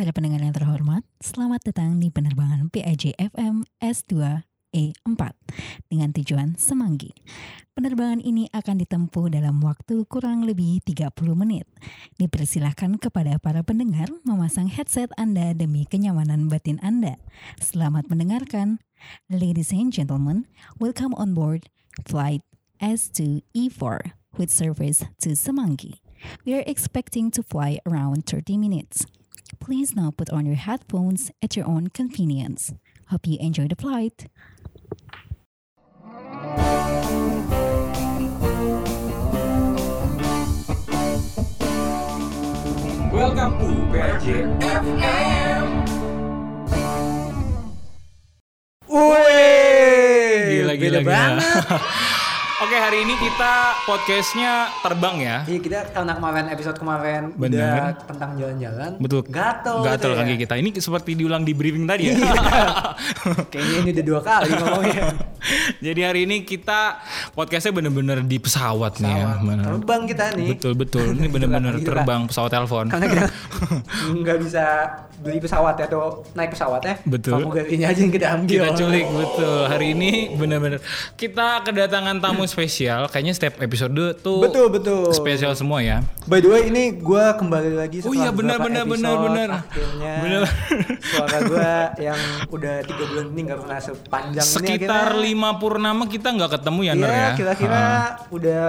Para pendengar yang terhormat, selamat datang di penerbangan PAJ FM S2 E4 dengan tujuan Semanggi. Penerbangan ini akan ditempuh dalam waktu kurang lebih 30 menit. Dipersilahkan kepada para pendengar memasang headset Anda demi kenyamanan batin Anda. Selamat mendengarkan. Ladies and gentlemen, welcome on board flight S2 E4 with service to Semanggi. We are expecting to fly around 30 minutes. Please now put on your headphones at your own convenience. Hope you enjoy the flight. Welcome to PJ FM. Wih, Gila, gila, gila. banget. Oke, hari ini kita podcastnya terbang ya. Iya kita karena kemarin episode kemarin Bener. udah tentang jalan-jalan. Betul. Gatel. Gatel gitu kaki ya. kita. Ini seperti diulang di briefing tadi ya. Kayaknya ini udah dua kali ngomongnya. Jadi hari ini kita podcastnya bener-bener di pesawat, nih ya. Bener. Terbang kita nih. Betul betul. Ini bener-bener Gitu, terbang pesawat telepon. Karena kita nggak bisa beli pesawat ya atau naik pesawat ya. Betul. Pramugarinya aja yang kita ambil. Kita culik betul. Hari ini bener-bener kita kedatangan tamu spesial. Kayaknya setiap episode tuh Betul betul. spesial semua ya. By the way ini gue kembali lagi Oh setelah iya, benar, beberapa benar, benar, benar. Akhirnya Benar. suara gue yang udah tiga bulan ini nggak pernah sepanjang ini Sekitar akhirnya- lima purnama kita nggak ketemu ya, Ner Iya, ya. kira-kira Ah. udah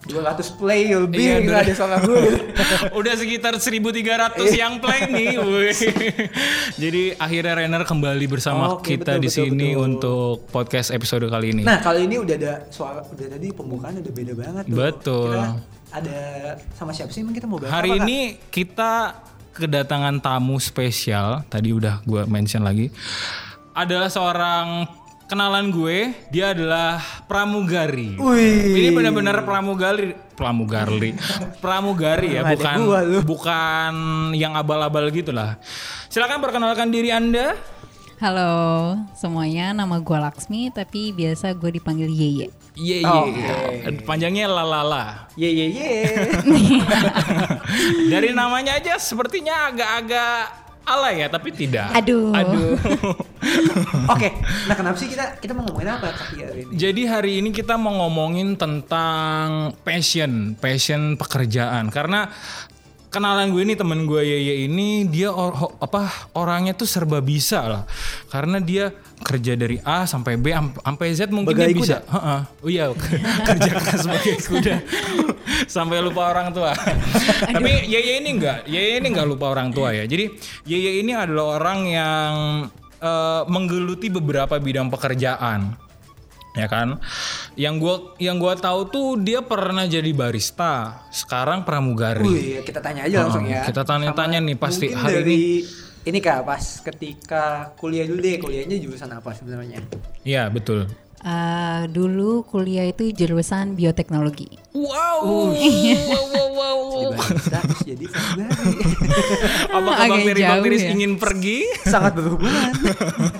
200 play lebih Iya, bener. ada suara gue. Udah sekitar 1300 Iya. yang play nih. wih. Jadi akhirnya Renner kembali bersama Oke, kita betul, di betul, sini betul. untuk podcast episode kali ini. nah, kali ini udah ada suara udah tadi pembukaan udah beda banget tuh. Betul. Kita ada sama siapa sih kita mau bahas Hari apa, Kak? ini kita kedatangan tamu spesial. Tadi udah gue mention lagi. Adalah seorang kenalan gue. Dia adalah pramugari. Wih. Ini benar-benar pramugari, pramugari, pramugari ya, bukan bukan yang abal-abal gitu lah. Silakan perkenalkan diri anda. Halo semuanya, nama gue Laksmi tapi biasa gue dipanggil Yeye. Iya Oh, iya. Panjangnya lalala. Ye ye ye. Dari namanya aja sepertinya agak-agak alay ya, tapi tidak. Aduh. Aduh. Oke, nah kenapa sih kita kita mau ngomongin apa kaki hari ini? Jadi hari ini kita mau ngomongin tentang passion, passion pekerjaan. Karena kenalan gue ini temen gue Yeye ini dia or- ho- apa orangnya tuh serba bisa lah. Karena dia kerja dari A sampai B am- sampai Z mungkin Bagai dia bisa. Heeh. Oh iya, kerja keras sebagai kuda. sampai lupa orang tua. Tapi Yeye ini enggak, Yeye ini enggak lupa orang tua ya. Jadi Yeye ini adalah orang yang eh, menggeluti beberapa bidang pekerjaan ya kan yang gua yang gua tahu tuh dia pernah jadi barista sekarang pramugari Wih, kita tanya aja langsung Oh, ya. kita tanya-tanya nih, pasti Mungkin hari dari ini kak pas ketika kuliah dulu deh kuliahnya jurusan apa sebenarnya? Iya betul Eh, dulu kuliah itu jurusan bioteknologi. wow wow wow wow Jadi barista terus jadi apakah Agak bakteri-bakteri ya. ingin pergi Sangat berhubungan.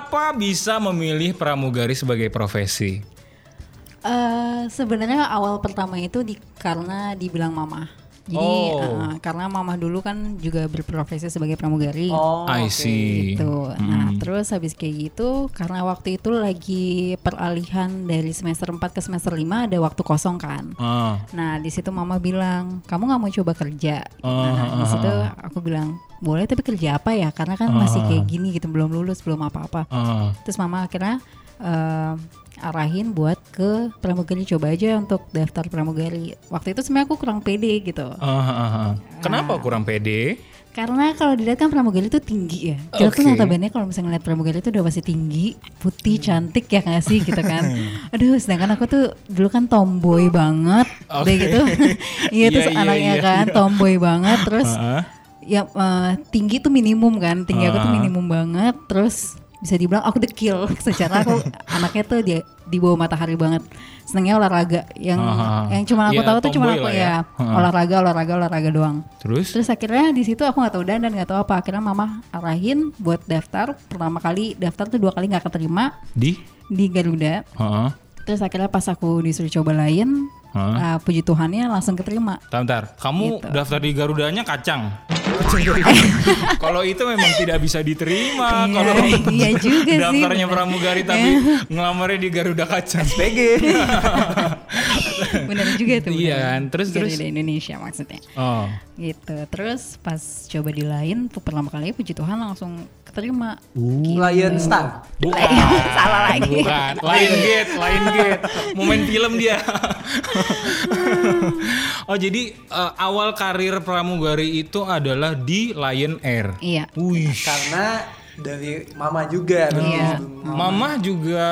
kenapa bisa memilih pramugari sebagai profesi Eh, Sebenarnya awal pertama itu di, karena dibilang mama. Jadi Oh. eh, karena mama dulu kan juga berprofesi sebagai pramugari. Oh, I see gitu. Nah, terus habis kayak gitu karena waktu itu lagi peralihan dari semester 4 ke semester 5 ada waktu kosong kan. Ah. Nah, di situ mama bilang, "Kamu nggak mau coba kerja?" Oh, nah, di situ aku bilang, "Boleh, tapi kerja apa ya? Karena kan masih kayak gini gitu, belum lulus, belum apa-apa." Ah. Terus mama akhirnya eh, arahin buat ke pramugari coba aja untuk daftar pramugari. Waktu itu sebenarnya aku kurang pede gitu. Ah, ah, ah. kenapa kurang pede Karena kalau dilihat kan pramugari itu tinggi ya. Kita tuh Oke. notabene kalau misalnya ngeliat pramugari itu udah pasti tinggi, putih, cantik ya nggak sih gitu kan. Aduh, sedangkan aku tuh dulu kan tomboy banget, udah Oke. gitu. Iya terus Iya, iya, anaknya iya, kan tomboy banget, terus Ah. ya eh, tinggi tuh minimum kan, tinggi aku tuh minimum banget, terus bisa dibilang aku dekil secara aku anaknya tuh dia di bawah matahari banget senengnya olahraga yang Ah. yang cuma aku Ya, tahu tuh cuma aku ya. ya, Ah. olahraga olahraga olahraga doang terus Terus akhirnya di situ aku nggak tahu dan dan nggak tahu apa. Akhirnya mama arahin buat daftar. Pertama kali daftar tuh dua kali nggak keterima di di Garuda. Ah. Terus akhirnya pas aku disuruh coba lain, Hah? uh, puji Tuhannya langsung keterima. Bentar, bentar. Kamu Gitu. daftar di Garudanya kacang. Kalau itu memang tidak bisa diterima. Iya, Kalau iya juga sih, daftarnya pramugari tapi ngelamarnya di Garuda kacang. PG. Benar juga tuh. Iya kan? Terus- terus? Indonesia maksudnya. Oh. Gitu. Terus pas coba di lain pertama kali puji Tuhan langsung keterima. Gitu. Lion Star. Bukan. Salah lagi. Bukan. Lain gate, lain gate. Momen film dia. oh jadi eh, awal karir pramugari itu adalah di Lion Air. Iya. Wih. Karena dari mama juga. Iya. Mama juga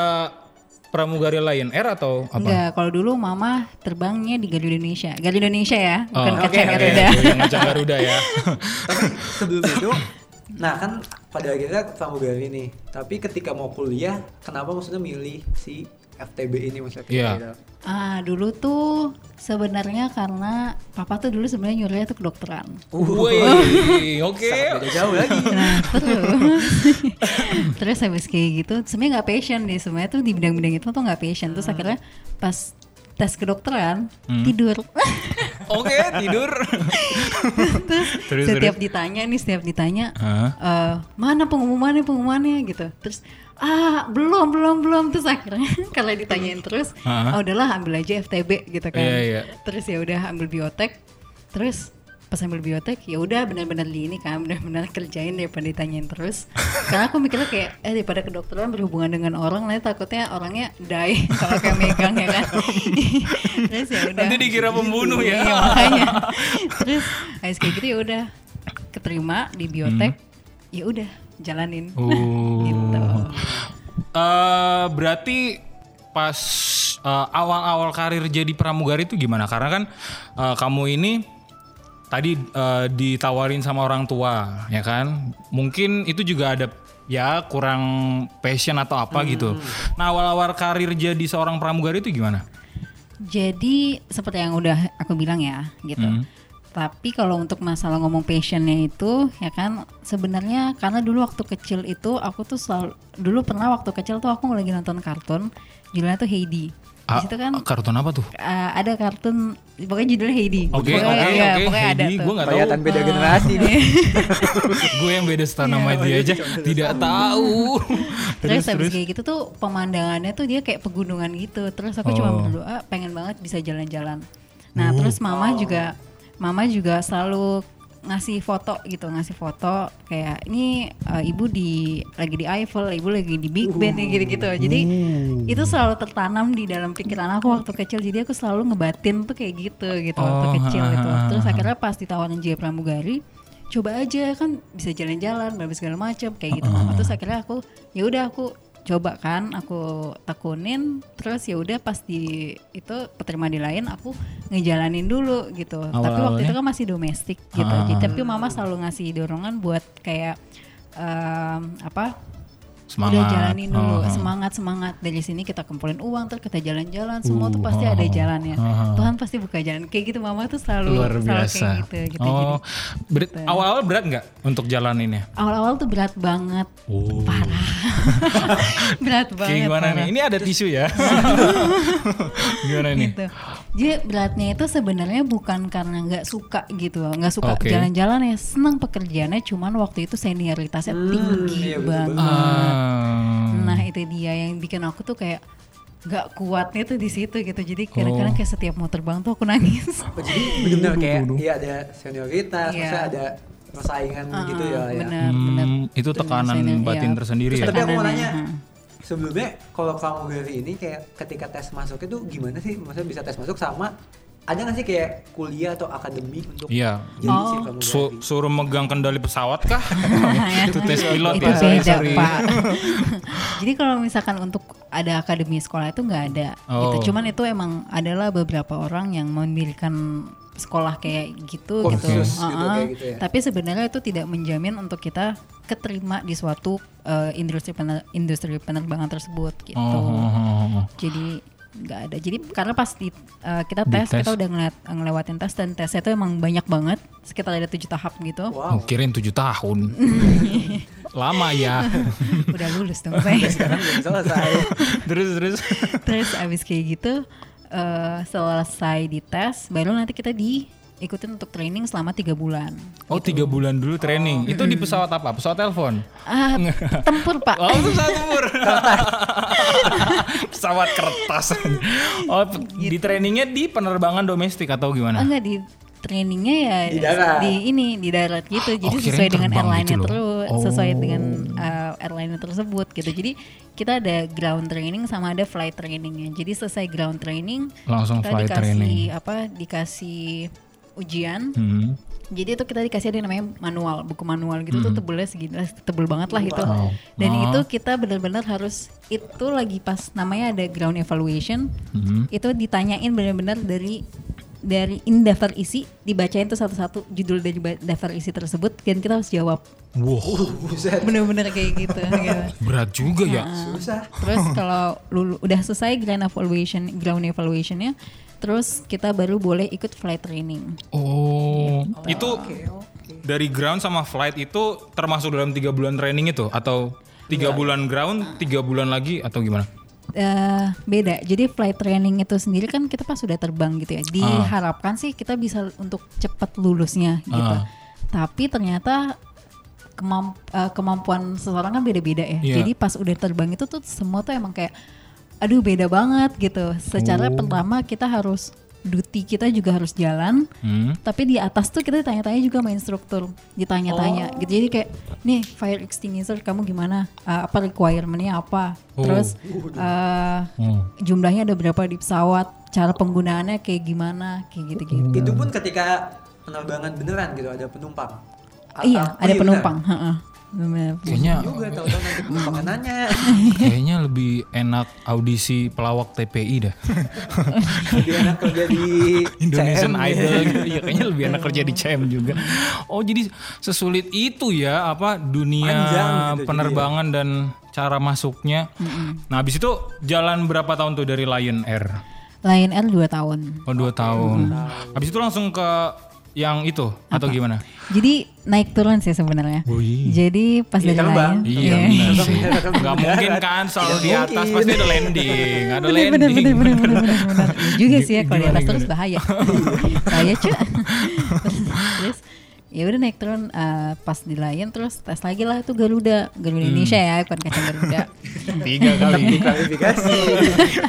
pramugari Lion Air atau apa? Enggak, kalau dulu mama terbangnya di Garuda Indonesia. Garuda Indonesia ya, bukan Oh, kaca oke, oke. Garuda. Yang ngajak Garuda ya. Tapi sebelum itu, nah kan pada akhirnya pramugari nih. Tapi ketika mau kuliah, kenapa maksudnya milih si FTB ini maksudnya? Iya. gitu? Ah, dulu tuh sebenarnya karena papa tuh dulu sebenarnya nyuruhnya tuh kedokteran. Wih, oke. Sangat beda jauh lagi. Nah, terus terus habis kayak gitu, sebenarnya nggak passion deh, sebenarnya tuh di bidang-bidang itu tuh nggak passion. Terus akhirnya pas tes kedokteran tidur. Oke, tidur. terus, Terus, setiap terus? ditanya nih, setiap ditanya Hah? eh, mana pengumumannya pengumumannya gitu. Terus ah belum belum belum terus akhirnya kalau ditanyain terus, Hah? oh udahlah ambil aja FTB gitu kan. Iya, iya. Terus ya udah ambil biotek. Terus pas ambil biotek ya udah benar-benar di ini kan benar-benar kerjain daripada ditanyain terus karena aku mikirnya kayak eh daripada kedokteran berhubungan dengan orang nanti takutnya orangnya die kalau kayak megang ya kan terus ya udah Nanti dikira pembunuh ya. Iya, makanya terus habis kayak gitu ya udah keterima di biotek ya udah jalanin Oh. gitu Eh, berarti pas eh, awal-awal karir jadi pramugari itu gimana? Karena kan eh, kamu ini tadi eh, ditawarin sama orang tua, ya kan? Mungkin itu juga ada ya kurang passion atau apa gitu. Nah, awal-awal karir jadi seorang pramugari itu gimana? Jadi seperti yang udah aku bilang ya gitu. Hmm. Tapi kalau untuk masalah ngomong passionnya itu ya kan sebenarnya karena dulu waktu kecil itu aku tuh selalu dulu pernah waktu kecil tuh aku lagi nonton kartun judulnya tuh Heidi. Di Ah, situ kan kartun apa tuh? uh, ada kartun pokoknya judulnya Heidi. Oke, oke, iya, oke. pokoknya ada Heidi, tuh. gue nggak tahu. Kelihatan beda generasi nih. gue yang beda setara nama Iya. dia aja tidak tahu. Terus, habis kayak gitu tuh pemandangannya tuh dia kayak pegunungan gitu. Terus aku cuma Oh. berdoa pengen banget bisa jalan-jalan. Nah, terus mama juga mama juga selalu ngasih foto gitu, ngasih foto kayak ini eh, ibu di lagi di Eiffel, ibu lagi di Big Ben kayak gitu-gitu. Jadi itu selalu tertanam di dalam pikiran aku waktu kecil. Jadi aku selalu ngebatin tuh kayak gitu gitu waktu Oh, kecil ha, gitu. ha, ha, Terus akhirnya pas ditawarin Jaya Pramugari coba aja kan bisa jalan-jalan berbagai segala macam kayak gitu mama terus akhirnya aku ya udah aku coba kan aku tekunin terus ya udah pas di itu keterima di lain aku ngejalanin dulu gitu. Tapi waktu itu kan masih domestik gitu. Ah. jadi tapi mama selalu ngasih dorongan buat kayak em, apa Semangat. udah jalanin dulu Oh. semangat semangat dari sini kita kumpulin uang terus kita jalan-jalan semua tuh pasti ada jalannya oh. Tuhan pasti buka jalan kayak gitu mama tuh selalu Luar selalu biasa. kayak gitu gitu jadi oh, berat- awal-awal berat nggak untuk jalaninnya? awal-awal tuh berat banget Oh. parah berat banget Kayak gimana parah. nih? Ini ada tisu ya. gimana nih? gitu jadi beratnya itu sebenarnya bukan karena nggak suka gitu loh nggak suka Oke. jalan-jalan ya senang pekerjaannya cuman waktu itu senioritasnya tinggi iya, betul banget Ah. nah itu dia yang bikin aku tuh kayak nggak kuatnya tuh di situ gitu jadi kadang-kadang Oh. kayak setiap mau terbang tuh aku nangis Oh, jadi benar-benar kayak iya ada senioritas, Iya. maksudnya ada persaingan gitu ya. ya. benar benar Hmm, itu tekanan Senior, batin iya. tersendiri Terus ya. tapi aku mau nanya, sebelumnya kalau pramugari ini kayak ketika tes masuk itu gimana sih? Maksudnya bisa tes masuk sama ada nggak sih kayak kuliah atau akademi untuk Iya. jadi Oh. Su- suruh megang kendali pesawat kah? itu tes pilot itu ya. beda sorry. pak jadi kalau misalkan untuk ada akademi sekolah itu nggak ada Oh. gitu cuman itu emang adalah beberapa orang yang mendirikan sekolah kayak gitu Kursus gitu, gitu, Uh-uh. kayak gitu ya. tapi sebenarnya itu tidak menjamin untuk kita keterima di suatu uh, industri pener- industri penerbangan tersebut gitu Oh, oh, oh, oh. jadi nggak ada jadi karena pas di, uh, kita Di tes, tes. kita udah ngeliat, ngelewatin tes dan tesnya itu emang banyak banget sekitar ada tujuh tahap gitu Wow. Kirain tujuh tahun. Lama ya. udah lulus dong saya Sekarang belum selesai. terus terus. terus abis kayak gitu eh, selesai dites baru nanti kita diikutin untuk training selama tiga bulan. Oh tiga bulan dulu training. Itu di pesawat apa? Pesawat telepon. Ah, tempur pak. Oh pesawat tempur. pesawat kertas. Oh di trainingnya di penerbangan domestik atau Oh, gimana? enggak di trainingnya ya Di darat. di ini di darat gitu jadi Oh, sesuai dengan airline-nya gitu terus sesuai Oh. dengan uh, airline tersebut gitu jadi kita ada ground training sama ada flight trainingnya jadi selesai ground training Langsung kita flight dikasih training. apa dikasih ujian Hmm. jadi itu kita dikasih ada yang namanya manual buku manual gitu tuh tebelnya segini tebel banget lah itu Wow. dan Oh. itu kita benar-benar harus itu lagi pas namanya ada ground evaluation Hmm. itu ditanyain benar-benar dari dari in daftar isi dibacain tuh satu-satu judul dari daftar isi tersebut dan kita harus jawab Wow, Buset. bener-bener kayak gitu, gitu. berat juga ya. Susah. terus kalau lulu udah selesai ground evaluation ground evaluationnya terus kita baru boleh ikut flight training Oh, itu Oke, oke. dari ground sama flight itu termasuk dalam tiga bulan training itu atau tiga bulan ground, tiga bulan lagi atau gimana? Eh, beda. Jadi flight training itu sendiri kan kita pas sudah terbang gitu ya. Diharapkan sih kita bisa untuk cepat lulusnya gitu. Ah. Tapi ternyata kemamp- eh, kemampuan seseorang kan beda-beda ya. Iya. Jadi pas udah terbang itu tuh semua tuh emang kayak aduh beda banget gitu. Secara Oh. pertama kita harus duty kita juga harus jalan. Hmm. Tapi di atas tuh kita ditanya-tanya juga sama instruktur, ditanya-tanya gitu. Jadi kayak, nih fire extinguisher kamu gimana? Uh, apa requirementnya apa? Oh. Terus uh, Oh. jumlahnya ada berapa di pesawat? Cara penggunaannya kayak gimana? Kayak gitu-gitu. Itu pun ketika penerbangan beneran gitu ada penumpang. Iya, ada iya, penumpang. heeh. Bener. Kayaknya bener. Juga tahu-tahu nanti penumpangnya nanya. kayaknya lebih enak audisi pelawak TPI dah. Lebih enak kerja di Indonesian CM. Idol gitu. Iya kayaknya lebih enak kerja di CM juga. Oh, jadi sesulit itu ya apa dunia Panjang gitu penerbangan dan cara masuknya. Nah, habis itu jalan berapa tahun tuh dari Lion Air? Lion Air 2 tahun. Oh, dua tahun. Habis itu langsung ke yang itu atau gimana? Jadi naik turun sih sebenarnya. Wih. Jadi pas Iya, dari terbang. Lion. Iya, Iya. mendarat. mungkin kan selalu Tidak di atas mungkin. pasti ada landing, ada landing. bener, bener, bener, bener, bener. Iya juga sih ya kalau di atas terus bahaya. bahaya cuy. terus ya udah naik turun eh, pas di Lion terus tes lagi lah itu Garuda Garuda Hmm. Indonesia ya bukan kacang Garuda Tiga kali. Klarifikasi.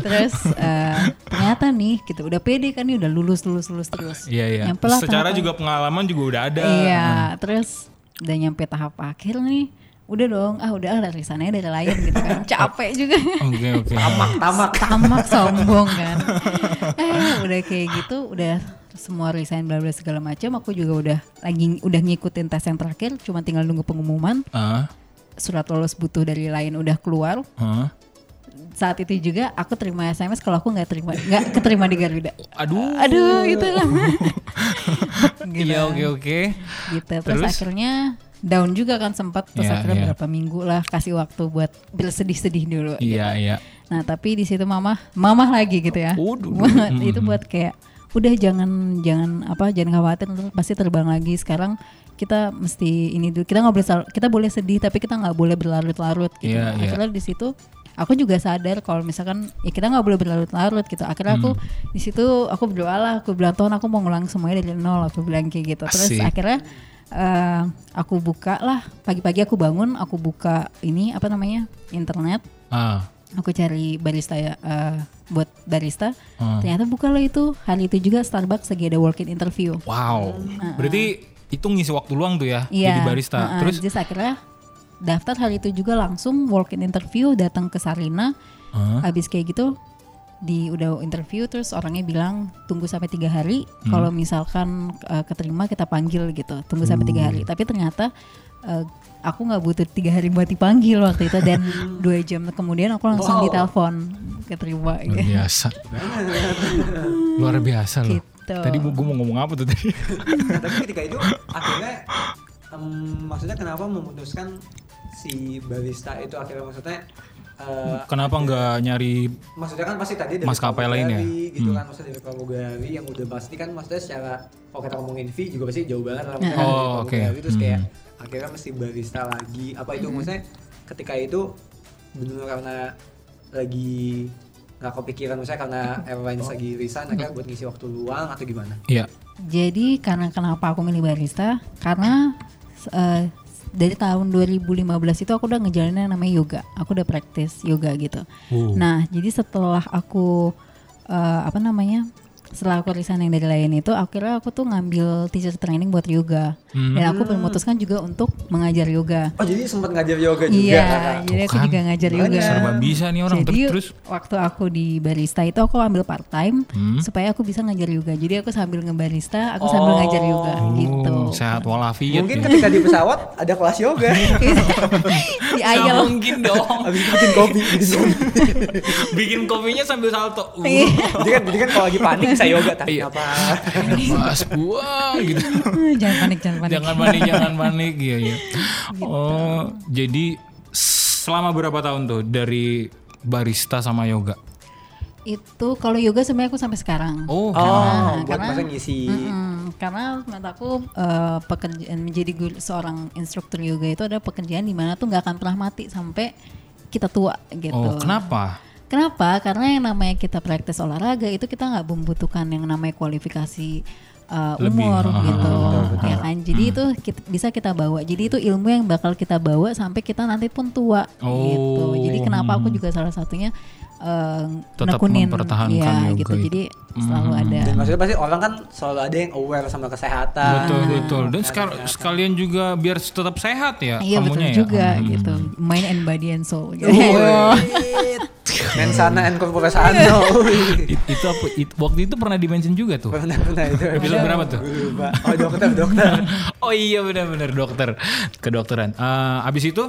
terus eh, ternyata nih gitu udah pede kan nih udah lulus lulus lulus terus Iya, iya. Nyampe lah Secara juga pengalaman juga udah ada. iya terus udah nyampe tahap akhir nih udah dong ah udah lah dari sana dari Lion gitu kan capek juga Oke, oke. Tamak. tamak sombong kan eh udah kayak gitu udah semua resign bla bla segala macam aku juga udah lagi udah ngikutin tes yang terakhir cuma tinggal nunggu pengumuman Ah, surat lolos butuh dari lain udah keluar ah. saat itu juga aku terima SMS kalau aku nggak terima nggak keterima di Garuda Aduh. aduh itu lah Iya, oke, oke. gitu terus, Terus? akhirnya down juga kan sempat terus Iya, akhirnya iya. berapa minggu lah kasih waktu buat bersedih-sedih dulu Iya, iya. Nah tapi di situ mama, mama lagi gitu ya. Waduh. itu buat kayak udah jangan jangan apa jangan khawatir pasti terbang lagi sekarang kita mesti ini dulu kita nggak boleh kita boleh sedih tapi kita nggak boleh berlarut-larut gitu Iya, iya. akhirnya di situ aku juga sadar kalau misalkan ya kita nggak boleh berlarut-larut gitu akhirnya aku Hmm. di situ aku berdoa lah aku bilang Tuhan aku mau ngulang semuanya dari nol aku bilang kayak gitu terus Asik. akhirnya eh, aku buka lah pagi-pagi aku bangun aku buka ini apa namanya internet Ah. aku cari barista ya eh, buat barista Hmm. ternyata buka lah itu hari itu juga Starbucks lagi ada walk-in interview Wow. Berarti itu ngisi waktu luang tuh ya iya jadi barista. uh-uh. Terus Terus akhirnya daftar hari itu juga langsung walk-in interview datang ke Sarina Hah? habis kayak gitu di udah interview terus orangnya bilang tunggu sampai tiga hari Hmm. kalau misalkan uh, keterima kita panggil gitu tunggu sampai tiga Hmm. hari tapi ternyata uh, aku nggak butuh tiga hari buat dipanggil waktu itu dan dua jam kemudian aku langsung Wow. ditelepon keterima luar gitu. biasa. luar biasa loh. Gitu. Tadi gue mau ngomong apa tuh tadi? Nah, tapi ketika itu akhirnya em, maksudnya kenapa memutuskan si barista itu akhirnya maksudnya eh, Kenapa nggak nyari maksudnya kan pasti tadi dari Maskapai lain ya? gitu Hmm. kan maksudnya dari pramugari yang udah pasti kan maksudnya secara kalau kita ngomongin fee juga pasti jauh banget lah maksudnya Oh, oke. pramugari terus kayak Hmm. akhirnya mesti barista lagi apa itu maksudnya ketika itu benar karena lagi nggak kepikiran misalnya karena airlines lagi resign akhirnya buat ngisi waktu luang atau gimana? Iya. Jadi karena kenapa aku milih barista? Karena eh, dari tahun 2015 itu aku udah ngejalanin yang namanya yoga. Aku udah praktis yoga gitu. Oh. Nah, jadi setelah aku eh, apa namanya? Setelah aku resign yang dari lain itu, akhirnya aku tuh ngambil teacher training buat yoga. Hmm. Dan aku memutuskan juga untuk mengajar yoga. Oh jadi sempat ngajar yoga juga Iya, jadi aku kan. juga ngajar yoga. Banyak. Serba bisa nih orang Jadi terus. waktu aku di barista itu aku ambil part time Hmm. supaya aku bisa ngajar yoga. Jadi aku sambil ngebarista, aku sambil Oh. ngajar yoga gitu. Oh, sehat walafiat Mungkin ya. ketika di pesawat ada kelas yoga. di ayel. mungkin dong. Habis bikin kopi, bikin kopi. Bikin kopinya sambil salto. Uh. Iya. jadi kan, jadi kan kalau lagi panik saya yoga tapi Iya. apa? Mas buang gitu. jangan panik, jangan panik. jangan panik, jangan panik iya iya. Oh, jadi selama berapa tahun tuh dari barista sama yoga? Itu kalau yoga sebenarnya aku sampai sekarang. Oh, Oh, Karena- buat karena- ngisi. Karena menurut aku eh, pekerjaan menjadi guru, seorang instruktur yoga itu ada pekerjaan di mana tuh nggak akan pernah mati sampai kita tua gitu. oh kenapa? Kenapa? Karena yang namanya kita praktis olahraga itu kita nggak membutuhkan yang namanya kualifikasi uh, Lebih, umur ah, gitu, betul, ya kan? Jadi itu kit- bisa kita bawa. Jadi itu ilmu yang bakal kita bawa sampai kita nanti pun tua Oh, gitu. Jadi kenapa aku hmm. juga salah satunya uh, Tetap nekunin, mempertahankan ya, yoga gitu. itu. Jadi selalu Hmm. ada. Dan maksudnya pasti orang kan selalu ada yang aware sama kesehatan. betul betul. Dan sekal- sekalian juga biar tetap sehat ya Iya betul kamunya ya. juga Hmm. gitu. Mind and body and soul. Gitu. Mensana and corpore sano. It- itu apa? it- waktu itu pernah dimention juga tuh. Pernah pernah itu. Episode berapa tuh? Lupa. Oh dokter dokter. oh iya benar-benar dokter kedokteran. Eh, abis itu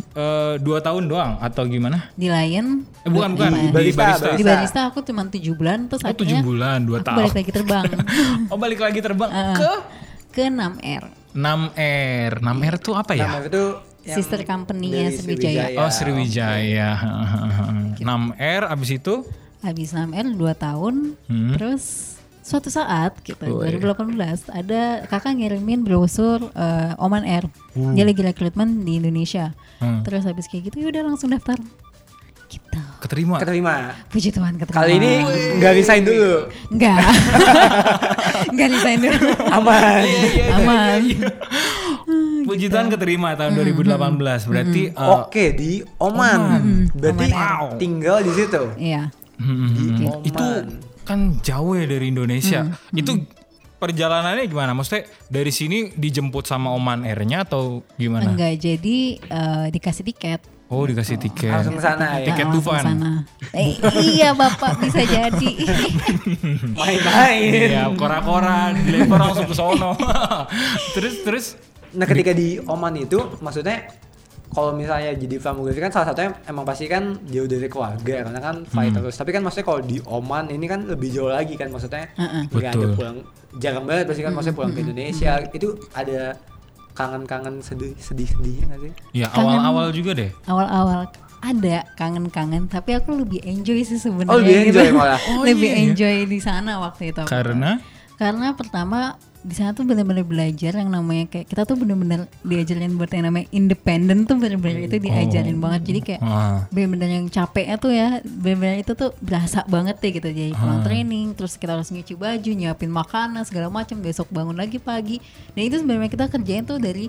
eh, dua tahun doang atau gimana? Di Lion. Eh, bukan bukan Di, di Barista, barista. di barista aku cuma tujuh bulan terus Oh tujuh akhirnya bulan dua aku tahun. balik lagi terbang oh balik lagi terbang ke ke 6R 6R. 6R tuh apa ya? Nama itu yang Sister company-nya dari Sriwijaya. Oh Sriwijaya. 6R abis itu habis 6R 2 tahun Hmm. terus suatu saat gitu Woi. 2018 ada kakak ngirimin brosur eh, Oman Air dia lagi rekrutmen di Indonesia Hmm. terus habis kayak gitu yaudah langsung daftar gitu keterima. keterima. puji Tuhan keterima Kali ini nggak resign dulu. enggak enggak resign dulu Aman. Iya, aman Puji Tuhan keterima tahun 2018. Berarti eh, Oke di Oman. Berarti Oman tinggal di situ. iya hmm, Oman. itu kan jauh ya dari Indonesia. Itu perjalanannya gimana? Maksudnya dari sini dijemput sama Oman Air-nya atau gimana? enggak jadi eh, dikasih tiket Oh dikasih tiket. Langsung ke sana ya. Tiket Ah, Dufan. sana. Eh, iya bapak bisa jadi Main-main. Iya, kora-kora dilempar langsung ke sono. terus terus Nah ketika di Oman itu maksudnya kalau misalnya jadi pramugari kan salah satunya emang pasti kan jauh dari keluarga karena kan flight Hmm. terus. Tapi kan maksudnya kalau di Oman ini kan lebih jauh lagi kan maksudnya. Nggak ada Betul. pulang jarang banget pasti kan maksudnya pulang ke Indonesia. Itu ada kangen-kangen sedih sedih-sedihnya nggak sih? ya Kangen. awal-awal juga deh. awal-awal ada kangen-kangen tapi aku lebih enjoy sih sebenarnya Oh, lebih gitu. enjoy malah. Oh, lebih iya, iya. enjoy di sana waktu itu. Karena karena pertama di sana tuh benar-benar belajar yang namanya kayak kita tuh benar-benar diajarin buat yang namanya independen tuh benar-benar itu diajarin banget. Jadi kayak ah, benar-benar yang capeknya tuh ya benar-benar itu tuh berasa banget deh gitu. Jadi pulang training terus kita harus nyuci baju nyiapin makanan segala macam besok bangun lagi pagi. Dan itu sebenarnya kita kerjain tuh dari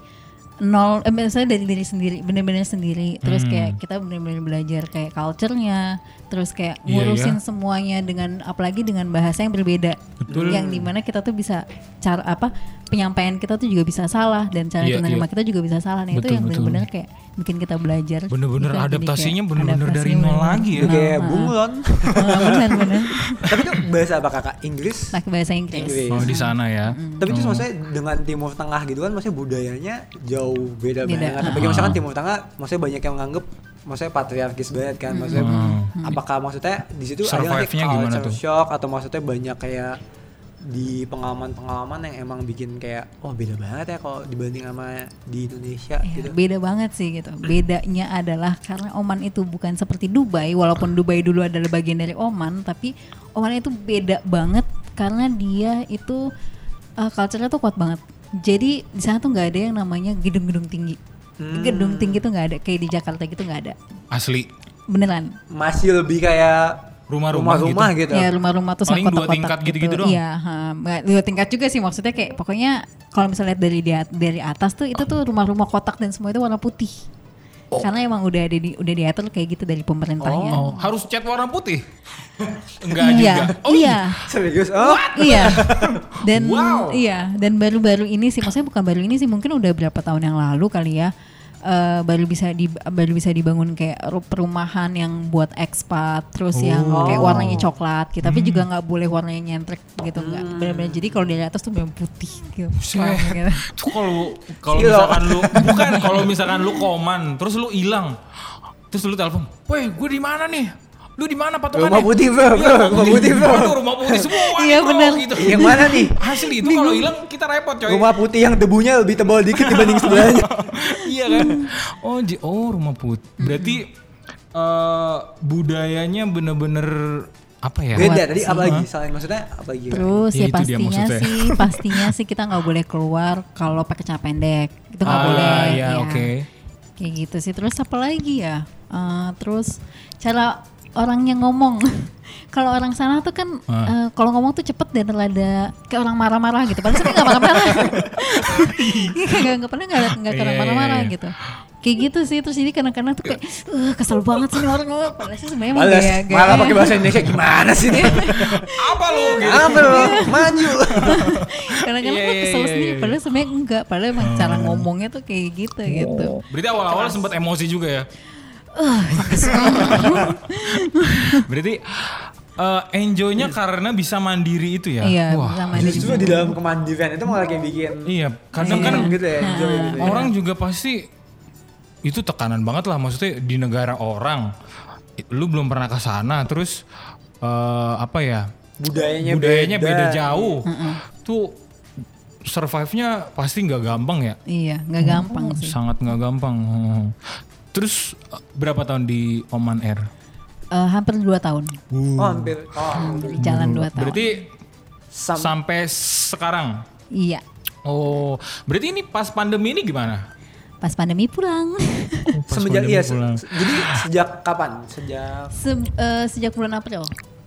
nol eh misalnya dari diri sendiri benar-benar sendiri terus Hmm. kayak kita benar-benar belajar kayak culture-nya terus kayak Iya, ngurusin iya. semuanya dengan apalagi dengan bahasa yang berbeda Betul. yang di mana kita tuh bisa cara apa penyampaian kita tuh juga bisa salah dan cara Iya, menerima iya. kita juga bisa salah nah itu Betul, yang betul. benar-benar kayak bikin kita belajar bener-bener Gitu, adaptasinya bener-bener dari nol bener-bener. lagi ya. Kayak Ah, bunglon. ah, benar-benar Tapi itu bahasa apa kakak? Inggris? pakai bahasa Inggris. Inggris. Oh di sana ya. Tapi itu maksudnya dengan Timur Tengah gitu kan maksudnya budayanya jauh beda, Beda. banget. Ah. Apalagi misalkan Timur Tengah maksudnya banyak yang nganggep maksudnya patriarkis banget kan. Maksudnya Hmm. apakah maksudnya di situ ada gimana culture tuh? shock atau maksudnya banyak kayak di pengalaman-pengalaman yang emang bikin kayak oh beda banget ya kalau dibanding sama di Indonesia Ya, gitu. beda banget sih gitu. Bedanya adalah karena Oman itu bukan seperti Dubai, walaupun Dubai dulu adalah bagian dari Oman, tapi Oman itu beda banget karena dia itu uh, culture-nya tuh kuat banget. Jadi di sana tuh nggak ada yang namanya gedung-gedung tinggi. Hmm. Gedung tinggi tuh nggak ada, kayak di Jakarta gitu nggak ada. Asli. Beneran. Masih lebih kayak rumah-rumah gitu. Rumah-rumah gitu. Ya rumah-rumah tuh Paling dua tingkat gitu-gitu doang? Iya, dua tingkat juga sih maksudnya kayak pokoknya kalau misalnya lihat dari dari atas tuh itu tuh rumah-rumah kotak dan semua itu warna putih. Karena emang udah ada di udah diatur kayak gitu dari pemerintahnya. Oh, harus cat warna putih? Enggak iya, juga. Oh, iya. Serius? Oh, iya. Dan Wow. iya, dan baru-baru ini sih maksudnya bukan baru ini sih mungkin udah berapa tahun yang lalu kali ya. Eh, baru bisa di baru bisa dibangun kayak ru- perumahan yang buat ekspat terus yang Oh. kayak warnanya coklat gitu tapi juga nggak boleh warnanya nyentrek gitu nggak benar-benar jadi kalau dari atas tuh memang putih gitu, gitu. Tuh kalau kalau misalkan lu bukan kalau misalkan lu koman terus lu hilang terus lu telepon, "Weh, gue di mana nih? Lu di mana patokannya?" rumah putih bro, Iya, bro, rumah putih bro. Waduh, rumah putih semua. Iya, bro, bener. Gitu. Yang mana nih? Asli itu kalau hilang kita repot coy. Rumah putih yang debunya lebih tebal dikit dibanding sebelahnya. iya kan? Oh, ji- oh rumah putih. Berarti eh, budayanya bener-bener apa ya? Beda tadi apa lagi? Selain maksudnya apa lagi? Terus Ya, ya, pastinya sih pastinya sih kita nggak boleh keluar kalau pakai celana pendek itu nggak Ah, boleh ya, oke. kayak gitu sih terus apa lagi ya Eh, terus cara orang yang ngomong kalau orang sana tuh kan Ah. eh, kalau ngomong tuh cepet dan rada kayak orang marah-marah gitu padahal sebenarnya nggak marah-marah Iya, nggak nggak pernah nggak nggak orang iya, marah-marah iya. gitu kayak gitu sih terus jadi kadang-kadang tuh kayak "Eh, kesel banget sih nih orang padahal sih sebenarnya Males, gaya- malah pakai bahasa Indonesia gimana sih ini? Apa lu gitu? Apa lo? Maju. kadang-kadang tuh kesel iya, sendiri padahal sebenarnya enggak padahal emang cara ngomongnya tuh kayak gitu gitu Berarti awal-awal sempat emosi juga ya? Berarti eh, enjoynya karena bisa mandiri itu ya? iya Wah, bisa mandiri Justru di dalam kemandirian itu malah kayak bikin Iya, kadang Iya. kan gitu ya, enjoy gitu ya. orang juga pasti itu tekanan banget lah maksudnya di negara orang lu belum pernah ke sana terus eh, apa ya budayanya, budayanya beda, beda jauh tuh survive-nya pasti nggak gampang ya iya nggak gampang sih sangat nggak gampang Hmm. Terus berapa tahun di Oman Air Eh, hampir dua tahun Oh, hampir. Oh, Hampir jalan dua tahun berarti sam- sampai sekarang iya oh berarti ini pas pandemi ini gimana pas pandemi pulang Pas semenjak pandemi iya, se- pulang. se- jadi sejak kapan? Sejak Se- eh, sejak bulan April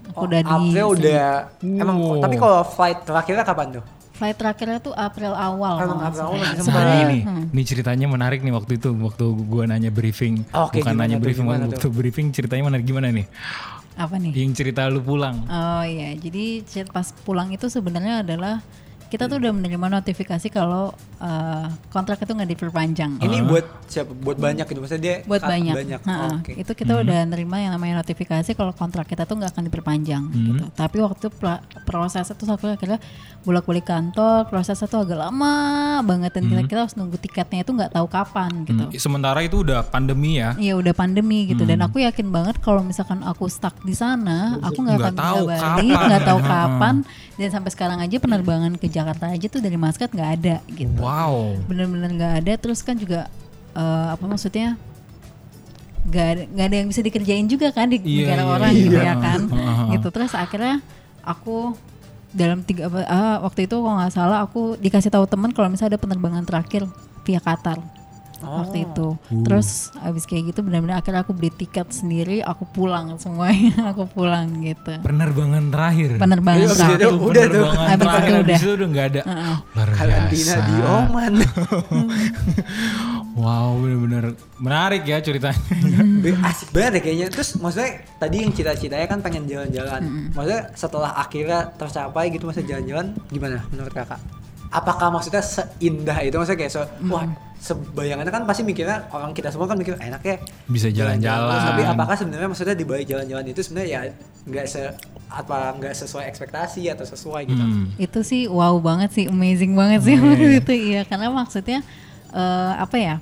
aku Oh, udah di April udah emang Wow. tapi kalau flight terakhirnya kapan tuh? Flight terakhirnya tuh April awal nggak April awal masih Nah Sebenarnya- ini, ini ceritanya menarik nih waktu itu waktu gua nanya briefing, Oke, bukan nanya tuh, briefing, gimana waktu briefing ceritanya menarik gimana nih? apa nih? Yang cerita lu pulang. Oh iya, jadi pas pulang itu sebenarnya adalah kita tuh udah menerima notifikasi kalau eh, kontrak itu nggak diperpanjang. Ini buat siapa? Buat banyak gitu maksudnya dia buat banyak. banyak. Ha-ha. Oh, Oke. Itu kita udah nerima yang namanya notifikasi kalau kontrak kita tuh nggak akan diperpanjang gitu. Tapi waktu prosesnya tuh aku akhirnya bolak-balik kantor, prosesnya tuh agak lama banget dan kita, kita harus nunggu tiketnya itu nggak tahu kapan gitu. Hmm, Sementara itu udah pandemi ya. Iya udah pandemi gitu dan aku yakin banget kalau misalkan aku stuck di sana, aku nggak akan bisa tahu balik, kapan. nggak tahu kapan dan sampai sekarang aja penerbangan ke Jakarta aja tuh dari Muscat nggak ada gitu. Wow. Bener-bener nggak ada terus kan juga eh, apa maksudnya nggak ada nggak ada yang bisa dikerjain juga kan di Iya, negara iya, orang iya. gitu ya kan gitu terus akhirnya aku dalam tiga ah, waktu itu kalau nggak salah aku dikasih tahu teman kalau misalnya ada penerbangan terakhir via Qatar waktu itu terus abis kayak gitu benar-benar akhirnya aku beli tiket sendiri aku pulang semuanya aku pulang gitu Penerbangan terakhir. penerbangan Iya, terakhir gitu. udah tuh. Penerbangan Habis itu terakhir udah. habis itu udah nggak ada. Heeh. Luar Karantina biasa. di Oman. Wow, bener-bener menarik ya ceritanya. Asik banget ya kayaknya. Terus maksudnya tadi yang cita-citanya kan pengen jalan-jalan. Maksudnya setelah akhirnya tercapai gitu masa jalan-jalan gimana menurut kakak? Apakah maksudnya seindah itu maksudnya kayak so, wah sebayangannya kan pasti mikirnya orang kita semua kan mikir enaknya Bisa jalan-jalan. Tapi apakah sebenarnya maksudnya di balik jalan-jalan itu sebenarnya ya nggak se apa nggak sesuai ekspektasi atau sesuai gitu? Hmm. itu sih wow banget sih amazing banget sih waktu iya. itu iya karena maksudnya eh, apa ya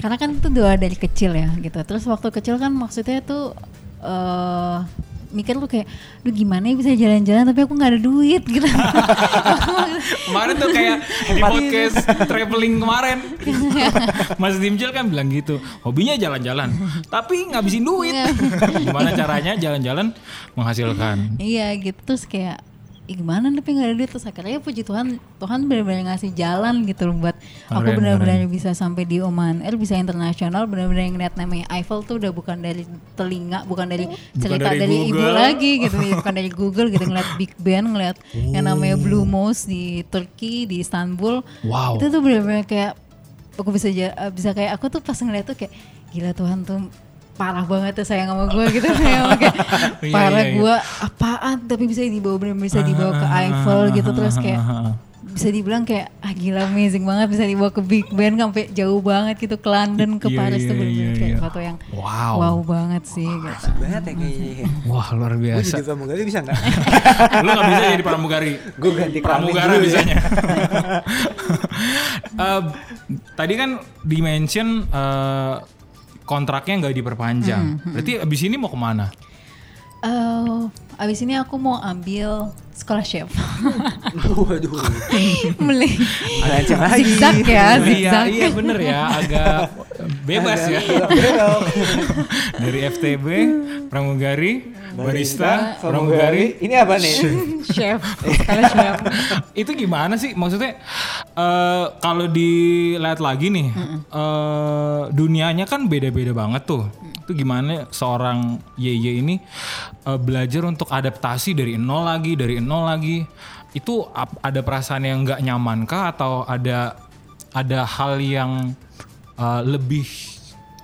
karena kan itu doa dari kecil ya gitu terus waktu kecil kan maksudnya tuh eh mikir lu kayak lu gimana ya bisa jalan-jalan tapi aku nggak ada duit gitu Kemarin tuh kayak di podcast traveling kemarin. Mas Dimjel kan bilang gitu. Hobinya jalan-jalan, tapi ngabisin duit. Iya. Gimana caranya jalan-jalan menghasilkan? iya gitu terus kayak Ih, gimana tapi nggak ada duit. Terus akhirnya ya puji Tuhan Tuhan benar-benar ngasih jalan gitu loh buat aku benar-benar bisa sampai di Oman. Air bisa internasional benar-benar ngeliat namanya Eiffel tuh udah bukan dari telinga bukan dari cerita dari dari, ibu lagi gitu bukan dari Google gitu ngeliat Big Ben ngeliat yang namanya Blue Mosque di Turki di Istanbul. Wow. itu tuh benar-benar kayak aku bisa bisa kayak aku tuh pas ngeliat tuh kayak gila Tuhan tuh parah banget tuh sayang sama gue gitu kayak kayak Iya, parah iya, iya. gue apaan tapi bisa dibawa benar bisa dibawa ke Eiffel gitu terus kayak bisa dibilang kayak ah gila amazing banget bisa dibawa ke Big Ben sampai jauh banget gitu ke London ke Iya, Paris iya, tuh benar-benar iya, kayak iya. foto yang Wow. wow banget sih gitu. banget ya kayaknya Wah luar gue biasa. jadi pramugari bisa nggak Lu gak bisa jadi pramugari. gue ganti Pramugara ya. bisanya. Eh, tadi kan dimention eh, kontraknya nggak diperpanjang. Hmm, Berarti abis ini mau ke mana? Eh, abis ini aku mau ambil sekolah chef waduh Mulai lagi. Zigzag ya iya, zigzag. iya bener ya, agak bebas ya. Dari FTB, pramugari, barista, pramugari. ini apa nih? Chef. Chef. Itu gimana sih? Maksudnya eh kalau dilihat lagi nih eh dunianya kan beda-beda banget tuh. Itu gimana seorang YY ini eh, belajar untuk adaptasi dari nol lagi dari nol lagi? Itu ap- ada perasaan yang nggak nyaman kah atau ada ada hal yang eh, lebih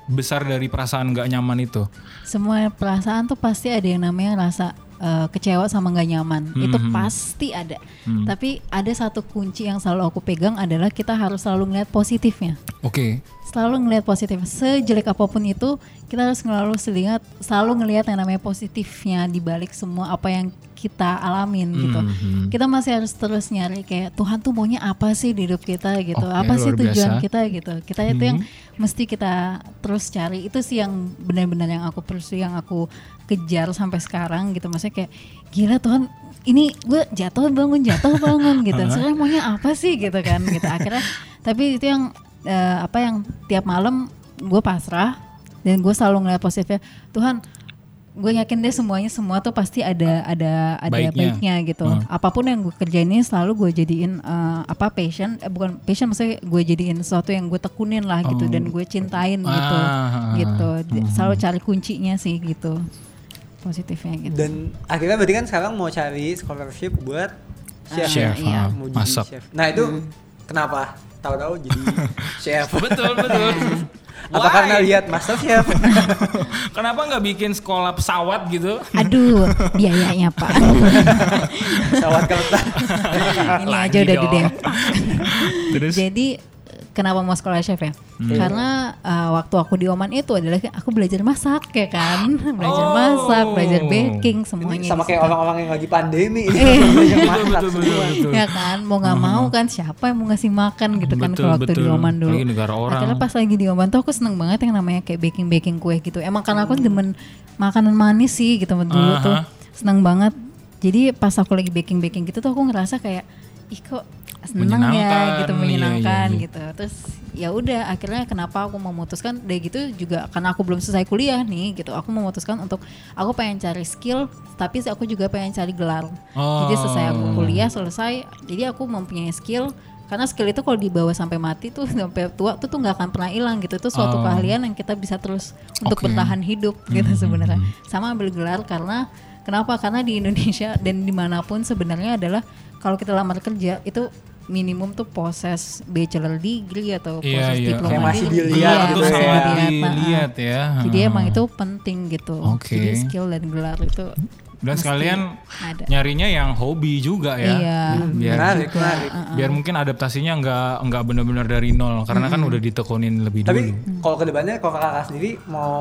besar dari perasaan nggak nyaman itu? Semua perasaan tuh pasti ada yang namanya rasa eh, kecewa sama nggak nyaman. Itu pasti ada. Tapi ada satu kunci yang selalu aku pegang adalah kita harus selalu ngeliat positifnya. Oke. Selalu ngelihat positif. Sejelek apa pun itu kita harus selalu selihat selalu ngelihat yang namanya positifnya di balik semua apa yang kita alamin gitu. Mhm. kita masih harus terus nyari kayak Tuhan tuh maunya apa sih di hidup kita? gitu. Oke, apa sih tujuan biasa. kita? gitu. Kita itu yang mesti kita terus cari. Itu sih yang benar-benar yang aku pursue yang aku kejar sampai sekarang gitu. Maksudnya kayak gila Tuhan ini gue jatuh bangun jatuh bangun gitu. Sebenarnya maunya apa sih? gitu kan gitu. Akhirnya tapi itu yang eh, apa yang tiap malam gue pasrah dan gue selalu ngeliat positifnya Tuhan gue yakin deh semuanya semua tuh pasti ada ada ada Baiknya. baiknya, gitu. Apa pun yang gue kerjain ini selalu gue jadiin eh, apa passion eh, bukan passion maksudnya gue jadiin sesuatu yang gue tekunin lah gitu dan gue cintain gitu. Ah, gitu. Di- selalu cari kuncinya sih gitu. Positifnya gitu. Dan akhirnya berarti kan sekarang mau cari scholarship buat chef, Chef, iya. ah, mau jadi masak. chef. Nah itu kenapa? Tahu-tahu jadi chef. Betul betul apa Why? karena lihat master chef Kenapa nggak bikin sekolah pesawat gitu? aduh biayanya pak pesawat kereta ini Lagi aja udah dong. Terus? Jadi kenapa mau sekolah chef ya? Hmm. Karena uh, waktu aku di Oman itu adalah aku belajar masak ya kan, belajar Oh. masak, belajar baking semuanya. sama di kayak orang-orang yang lagi pandemi ini Eh. belajar betul, masak betul, betul, semua. betul. ya kan mau nggak mau kan siapa yang mau ngasih makan gitu kan Betul, kalau waktu di betul. Oman dulu. Lagi negara orang. Akhirnya pas lagi di Oman tuh aku seneng banget yang namanya kayak baking baking kue gitu. Emang karena aku demen makanan manis sih gitu dulu Aha. tuh seneng banget. Jadi pas aku lagi baking baking gitu tuh aku ngerasa kayak ih kok seneng ya gitu iya, menyenangkan iya, iya. gitu. Terus ya udah akhirnya kenapa aku memutuskan dari gitu juga karena aku belum selesai kuliah nih gitu. Aku memutuskan untuk aku pengen cari skill tapi aku juga pengen cari gelar. Jadi selesai aku Oh. kuliah selesai jadi aku mempunyai skill karena skill itu kalau dibawa sampai mati tuh sampai tua tuh tuh nggak akan pernah hilang gitu itu suatu Oh. keahlian yang kita bisa terus untuk. Hmm, bertahan hidup gitu sebenarnya sama ambil gelar karena kenapa karena di Indonesia dan di mana pun sebenarnya adalah kalau kita lamar kerja itu minimum tuh proses bachelor degree atau Iya, proses iya. diploma Kayak masih dilihat Iya, gitu masih ya. dilihat. Nah, dilihat ya. jadi emang itu penting gitu Oke. jadi skill dan gelar itu Dan mesti sekalian ada nyarinya yang hobi juga ya. Iya. Biar menarik menarik biar mungkin adaptasinya nggak nggak benar-benar dari nol karena kan udah ditekunin lebih tapi dulu. kalau ke depannya kalau kakak sendiri mau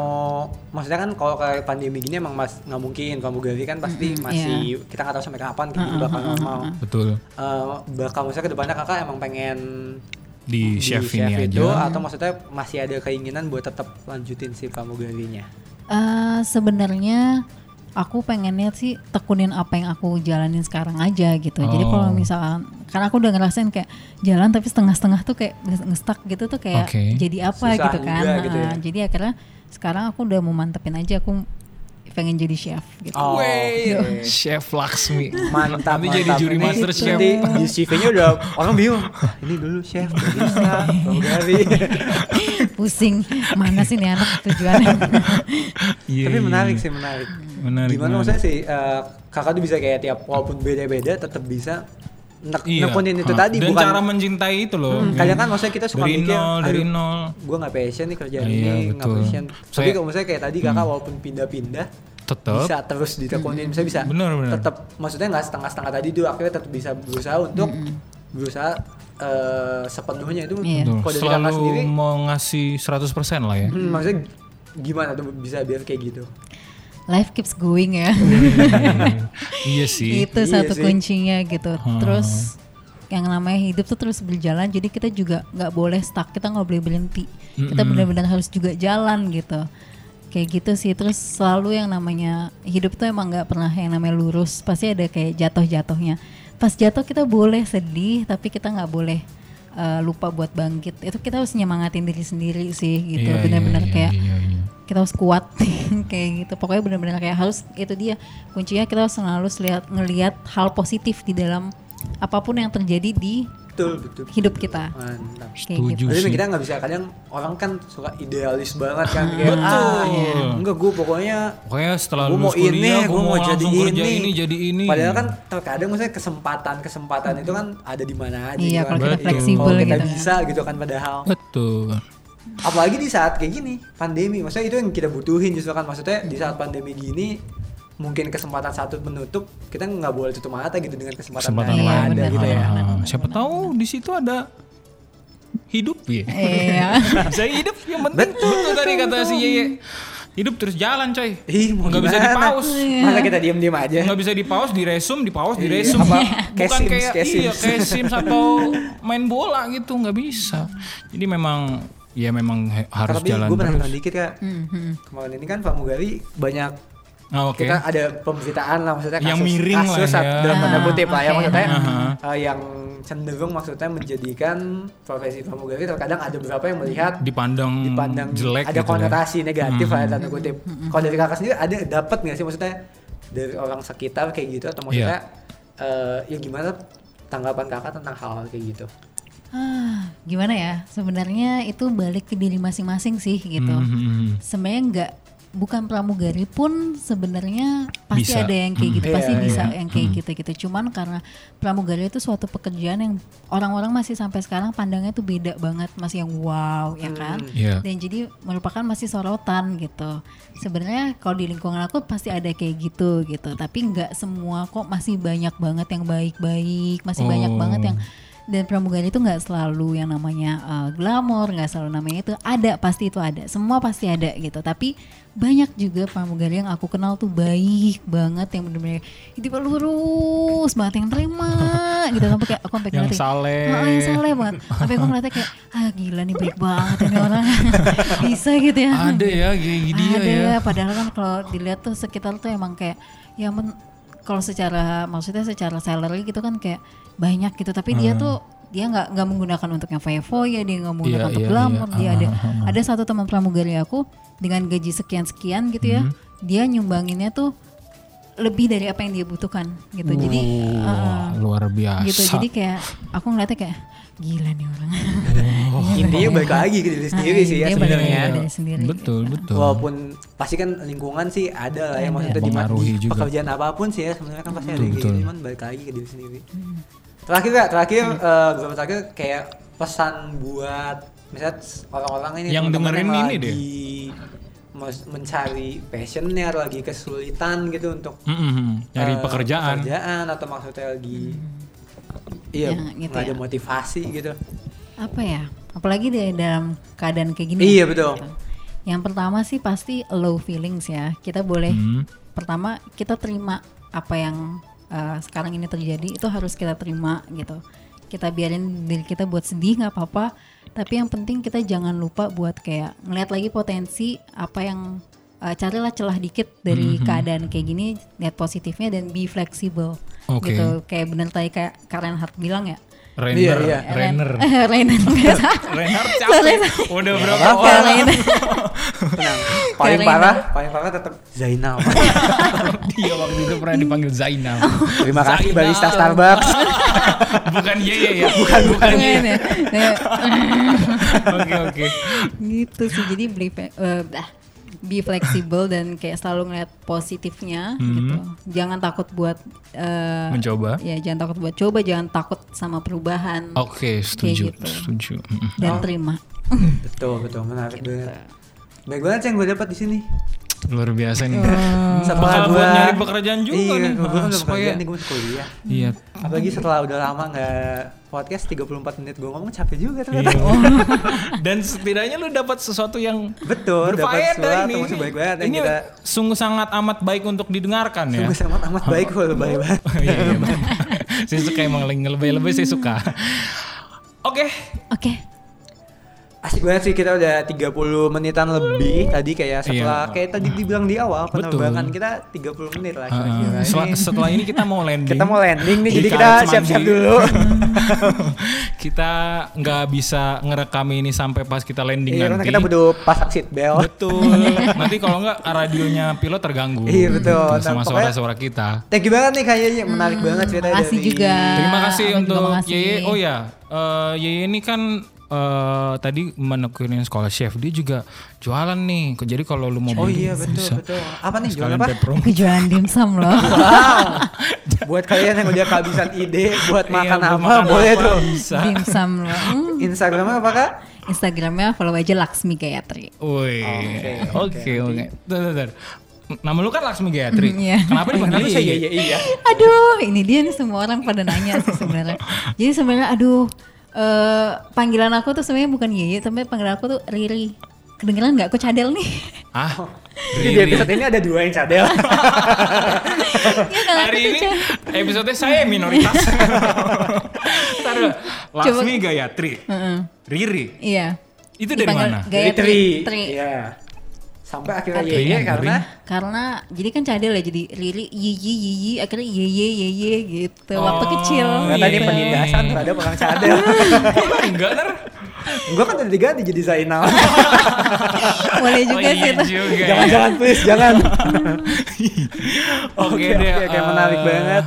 maksudnya kan kalau kayak pandemi gini emang mas nggak mungkin pramugari kan pasti masih kita nggak tahu sampai kapan kayak gitu bakal normal Betul. Eh, bakal maksudnya ke depannya kakak emang pengen Di, chef, ini itu aja. atau maksudnya masih ada keinginan buat tetap lanjutin si pramugarinya Eh, sebenarnya aku pengennya sih tekunin apa yang aku jalanin sekarang aja gitu. Jadi kalau Oh. misalkan karena aku udah ngerasain kayak jalan tapi setengah-setengah tuh kayak ngestak gitu tuh kayak Oke. jadi apa Susah gitu kan. juga gitu ya. Jadi akhirnya sekarang aku udah mau mantepin aja aku pengen jadi chef gitu. Oh, Wey, Chef Laksmi. mantap Nanti jadi juri Ini master chef. nanti di CV-nya udah orang bingung "Ah, ini dulu chef bisa Pusing mana sih nih anak tujuannya. Iya, tapi iya, menarik iya. sih menarik Menarik, gimana menarik. maksudnya sih eh, kakak tuh bisa kayak tiap walaupun beda-beda tetap bisa nek Iya. nekunin itu Ha. tadi Dan bukan cara mencintai itu loh. Hmm, kadang kan maksudnya kita suka dari mikir nol, dari "Aduh, nol. gue nggak passion nih kerjaan Iya, ini nggak passion tapi kalau misalnya kayak tadi kakak walaupun pindah-pindah Tetap. bisa terus ditekunin bisa bisa Bener, bener. tetap maksudnya nggak setengah-setengah tadi tuh akhirnya tetap bisa berusaha untuk berusaha eh, sepenuhnya itu Iya. Betul. kalau dari kakak Selalu sendiri mau ngasih 100% lah ya. hmm, maksudnya gimana tuh bisa biar kayak gitu Life keeps going ya. iya sih. itu Iya satu sih. kuncinya gitu. Hmm. Terus yang namanya hidup tuh terus berjalan jadi kita juga nggak boleh stuck kita nggak boleh berhenti kita benar-benar harus juga jalan gitu kayak gitu sih terus selalu yang namanya hidup tuh emang nggak pernah yang namanya lurus pasti ada kayak jatuh-jatuhnya pas jatuh kita boleh sedih tapi kita nggak boleh uh, lupa buat bangkit. Itu kita harus nyemangatin diri sendiri sih gitu. Iya, iya, benar-benar iya, kayak iya, iya. kita harus kuat kayak gitu. Pokoknya benar-benar kayak harus itu dia. Kuncinya kita harus selalu lihat ngelihat hal positif di dalam apa pun yang terjadi di betul betul hidup kita mantap Setuju gitu Tapi sih. kita nggak bisa kadang orang kan suka idealis banget kan kayak Betul. ah iya, enggak gue pokoknya Pokoknya setelah gue mau lulus kuliah, ini, gue mau, mau jadi ini. ini, jadi ini. Padahal kan terkadang misalnya kesempatan kesempatan itu kan ada di mana aja. Iya, gitu kan. kalau kita Iya, fleksibel kalau kita gitu kan. bisa gitu kan padahal. Betul. Apalagi di saat kayak gini pandemi, maksudnya itu yang kita butuhin justru kan maksudnya di saat pandemi gini mungkin kesempatan satu menutup kita nggak boleh tutup mata gitu dengan kesempatan, Kesempatan yang Iya, ada benar, gitu ya. Ah, siapa tahu di situ ada hidup ya. iya Bisa hidup yang penting betul, tadi kata si Yeye. Hidup terus jalan coy. Ih, mau Nggak bisa gimana? di-pause. Masa kita diem-diem aja. Nggak bisa di pause, di resume, di pause, di Iya, resume. apa, Bukan kayak Sims, kayak, kayak iya kayak Sims atau main bola gitu, nggak bisa. Jadi memang ya memang harus Tapi jalan gue terus. nonton dikit kak. Kemarin ini kan pramugari banyak Ah, Oke. kita ada pemberitaan lah maksudnya kasus, Yang miring lah kasus ya. dalam tanda kutip lah ya maksudnya Aha. eh, yang cenderung maksudnya menjadikan profesi pramugari terkadang ada beberapa yang melihat dipandang, dipandang jelek ada gitu ya. konotasi negatif lah ya, Hmm. tanda kutip. Kalau dari kakak sendiri ada dapat nggak sih maksudnya dari orang sekitar kayak gitu atau maksudnya eh, ya gimana tanggapan kakak tentang hal-hal kayak gitu? Ah, gimana ya sebenarnya itu balik ke diri masing-masing sih gitu Hmm, hmm, hmm. sebenarnya nggak bukan pramugari pun sebenarnya pasti Bisa. ada yang kayak gitu Hmm. pasti Iya, bisa iya. yang kayak gitu gitu cuman karena pramugari itu suatu pekerjaan yang orang-orang masih sampai sekarang pandangnya tuh beda banget masih yang wow ya kan Iya. dan jadi merupakan masih sorotan gitu sebenarnya kalau di lingkungan aku pasti ada kayak gitu gitu tapi nggak semua kok masih banyak banget yang baik-baik masih banyak Oh. banget yang dan pramugari itu nggak selalu yang namanya uh, glamor nggak selalu namanya itu ada pasti itu ada. Semua pasti ada gitu. Tapi banyak juga pramugari yang aku kenal tuh baik banget yang bener-bener itu lurus banget yang terima gitu. Sampai kayak aku sampai Yang ngeliatin, saleh. "Oh, yang saleh banget. Sampai aku ngeliatnya kayak ah gila nih baik banget ini orang. Bisa gitu ya. Ada ya kayak dia ada ya. padahal kan kalau dilihat tuh sekitar tuh emang kayak ya men- kalau secara maksudnya secara salary gitu kan kayak banyak gitu tapi dia tuh dia nggak nggak menggunakan untuk yang foya-foya dia nggak menggunakan Iya, untuk iya, glamour iya. dia Ah, ada ah, ah. ada satu teman pramugari aku dengan gaji sekian sekian gitu ya dia nyumbanginnya tuh lebih dari apa yang dia butuhkan gitu jadi Wah, uh, luar biasa. gitu jadi kayak aku ngeliatnya kayak gila nih orang Intinya balik lagi ke diri sendiri Ah, sih ya sebenarnya. diri sendiri Betul, betul. Walaupun pasti kan lingkungan sih ada lah ya maksudnya di, pekerjaan apa pun sih ya sebenarnya kan pasti ada Betul, kayak gitu betul. cuman balik lagi ke diri sendiri. Terakhir kak, terakhir eh, beberapa terakhir kayak pesan buat misalnya orang-orang ini Yang dengerin yang ini deh. mencari passionnya lagi kesulitan gitu untuk Mm, mm, mm. Nyari eh, pekerjaan. pekerjaan atau maksudnya lagi iya Ya, gitu nggak ada ya. motivasi gitu. apa ya apalagi di dalam keadaan kayak gini Iya, ya, betul. gitu. yang pertama sih pasti low feelings ya kita boleh Hmm. pertama kita terima apa yang uh, sekarang ini terjadi itu harus kita terima gitu. Kita biarin diri kita buat sedih nggak apa-apa. Tapi yang penting kita jangan lupa buat kayak ngeliat lagi potensi apa yang uh, carilah celah dikit dari keadaan kayak gini lihat positifnya dan be flexible. Oke. gitu kayak bener tadi kayak Karen Hart bilang ya Rainer, Iya, iya. Rainer. Rainer. Rainer capek. Udah berapa apa-apa. Kak orang Rainer. Tenang. Paling parah, paling parah tetap Zainal. dia waktu itu pernah dipanggil Zainal. Terima kasih Zainal. barista Starbucks. bukan iya iya ya. Bukan bukan. Rainer. Ya, Oke oke. gitu sih jadi beli eh, dah, be flexible dan kayak selalu ngeliat positifnya gitu jangan takut buat eh, Mencoba. ya jangan takut buat coba jangan takut sama perubahan Oke, setuju, gitu. setuju. Dan terima betul, betul, menarik banget. Baik banget sih yang gue dapat di sini. Luar biasa nih. Setelah buat gua- nyari pekerjaan juga iya, nih. gue kan udah supaya- pekerjaan nih gue masih kuliah. Iya. Apalagi setelah udah lama nggak podcast 34 menit gue ngomong capek juga Iya. ternyata. Dan setidaknya lu dapat sesuatu yang Betul, dapat berfaedah sesuatu ini. masih baik banget yang ini kita sungguh sangat amat baik untuk didengarkan ya. sungguh sangat amat baik kalau baik banget. Iya, iya, bener. saya suka emang lebih-lebih saya suka. Oke, oke Asik banget sih kita udah 30 menitan lebih tadi kayak setelah Iya. kayak tadi dibilang di awal Betul. penerbangan kita 30 menit lah uh, kira-kira. setelah, Ini setelah ini kita mau landing. kita mau landing nih Di jadi kita siap-siap dulu. kita nggak bisa ngerekam ini sampai pas kita landing Iya karena nanti. kita butuh pasang seat belt. Betul. nanti kalau nggak radionya pilot terganggu. Iya, betul. Gitu, Nah, sama pokoknya- suara-suara kita. Thank you banget nih kayaknya menarik banget ceritanya dari juga. Terima kasih untuk. Yeye. Oh ya, eh, Yeye ini kan eh, tadi menekunin sekolah chef. Dia juga jualan nih. Jadi kalau lu mau Oh beli, iya betul bisa. betul. Apa nih jualan apa? aku jualan dimsum loh Wow. buat kalian yang udah kehabisan ide buat Iya, makan buat apa makan boleh apa, tuh. Bisa. dimsum loh Hmm. Instagramnya apa kak? Instagramnya follow aja Laksmi Gayatri Woi, Oke, oke, oke. Tuh. Nama lu kan Laksmi Gayatri. Mm, iya. Kenapa dipanggil Kenapa saya Yeye? iya iya iya. Aduh, ini dia nih semua orang pada nanya sih sebenarnya. Jadi sebenarnya aduh eh panggilan aku tuh sebenarnya bukan Yeye, tapi panggilan aku tuh Riri. Kedengeran nggak aku cadel nih? Ah, Jadi di Riri. episode ini ada dua yang cadel. Iya kan aku Hari ini cadel. episode saya minoritas. Taruh, Laksmi Gayatri. Heeh. Riri. Iya. Itu dari Dipanggil mana? Gayatri. Tri. Iya. Sampai akhirnya. Yeye Iya, karena Karena jadi kan cadel ya jadi Riri Yiyi Yiyi akhirnya Yeye Yeye gitu waktu Oh. kecil. karena tadi Iya. penindasan terhadap orang cadel. Enggak, Ner. Gua kan udah diganti jadi Zainal. Boleh juga Oh, sih iya itu. juga ya. jangan jangan please jangan. Oke Oke, deh. oke, oke, eh, menarik banget.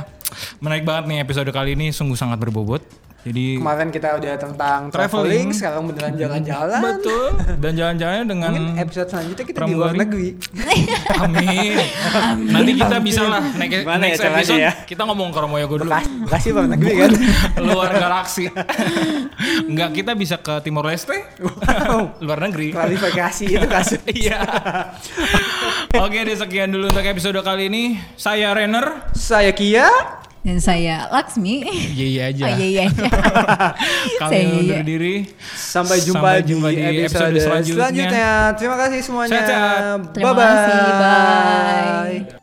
Menarik banget nih episode kali ini sungguh sangat berbobot. Jadi Kemarin kita udah tentang Traveling. traveling, sekarang beneran jalan-jalan. betul dan jalan-jalannya dengan Mungkin episode selanjutnya kita di luar negeri. Amin. Nanti kita bisa lah next, Gimana ya next caranya episode ya? kita ngomong ke Romoyogo dulu. Bekasi luar negeri kan. luar galaksi. Enggak, kita bisa ke Timor Leste. luar negeri. Klarifikasi itu kasus. Iya. Oke, deh sekian dulu untuk episode kali ini. Saya Renner. Saya Kia. Dan saya Laksmi. Iya iya aja. Oh iya iya. Kami Saya iya. undur diri. Sampai jumpa, Sampai di, jumpa di episode, episode selanjutnya. selanjutnya. Terima kasih semuanya. Terima Bye-bye. kasih, bye.